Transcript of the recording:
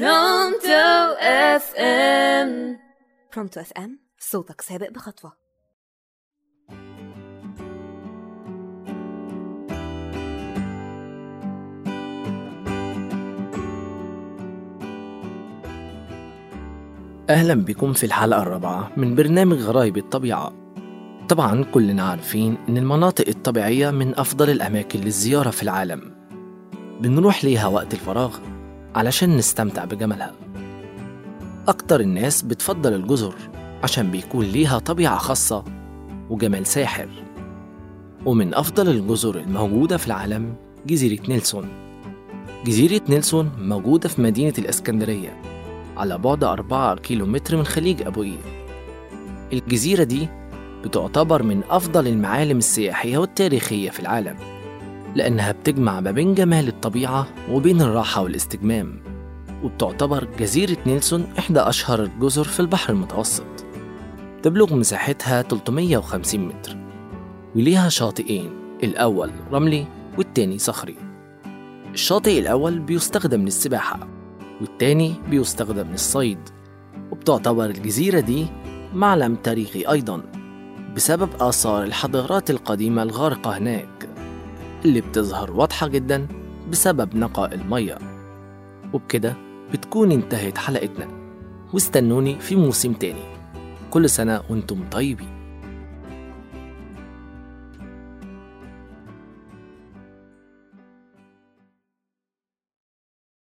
برونتو FM برونتو FM صوتك سابق بخطوة. أهلا بكم في الحلقة الرابعة من برنامج غرايب الطبيعة. طبعا كلنا عارفين إن المناطق الطبيعية من أفضل الأماكن للزيارة في العالم. بنروح ليها وقت الفراغ علشان نستمتع بجمالها. أكتر الناس بتفضل الجزر عشان بيكون ليها طبيعة خاصة وجمال ساحر. ومن أفضل الجزر الموجودة في العالم جزيرة نيلسون. جزيرة نيلسون موجودة في مدينة الإسكندرية على بعد 4 كيلومتر من خليج أبو الجزيرة دي بتعتبر من أفضل المعالم السياحية والتاريخية في العالم. لأنها بتجمع ما بين جمال الطبيعة وبين الراحة والاستجمام وبتعتبر جزيرة نيلسون إحدى أشهر الجزر في البحر المتوسط. تبلغ مساحتها 350 متر وليها شاطئين الأول رملي والتاني صخري. الشاطئ الأول بيستخدم للسباحة والتاني بيستخدم للصيد وبتعتبر الجزيرة دي معلم تاريخي أيضا بسبب آثار الحضارات القديمة الغارقة هناك. اللي بتظهر واضحة جدا بسبب نقاء المية. وبكده بتكون انتهت حلقتنا. واستنوني في موسم تاني. كل سنة وأنتم طيبين.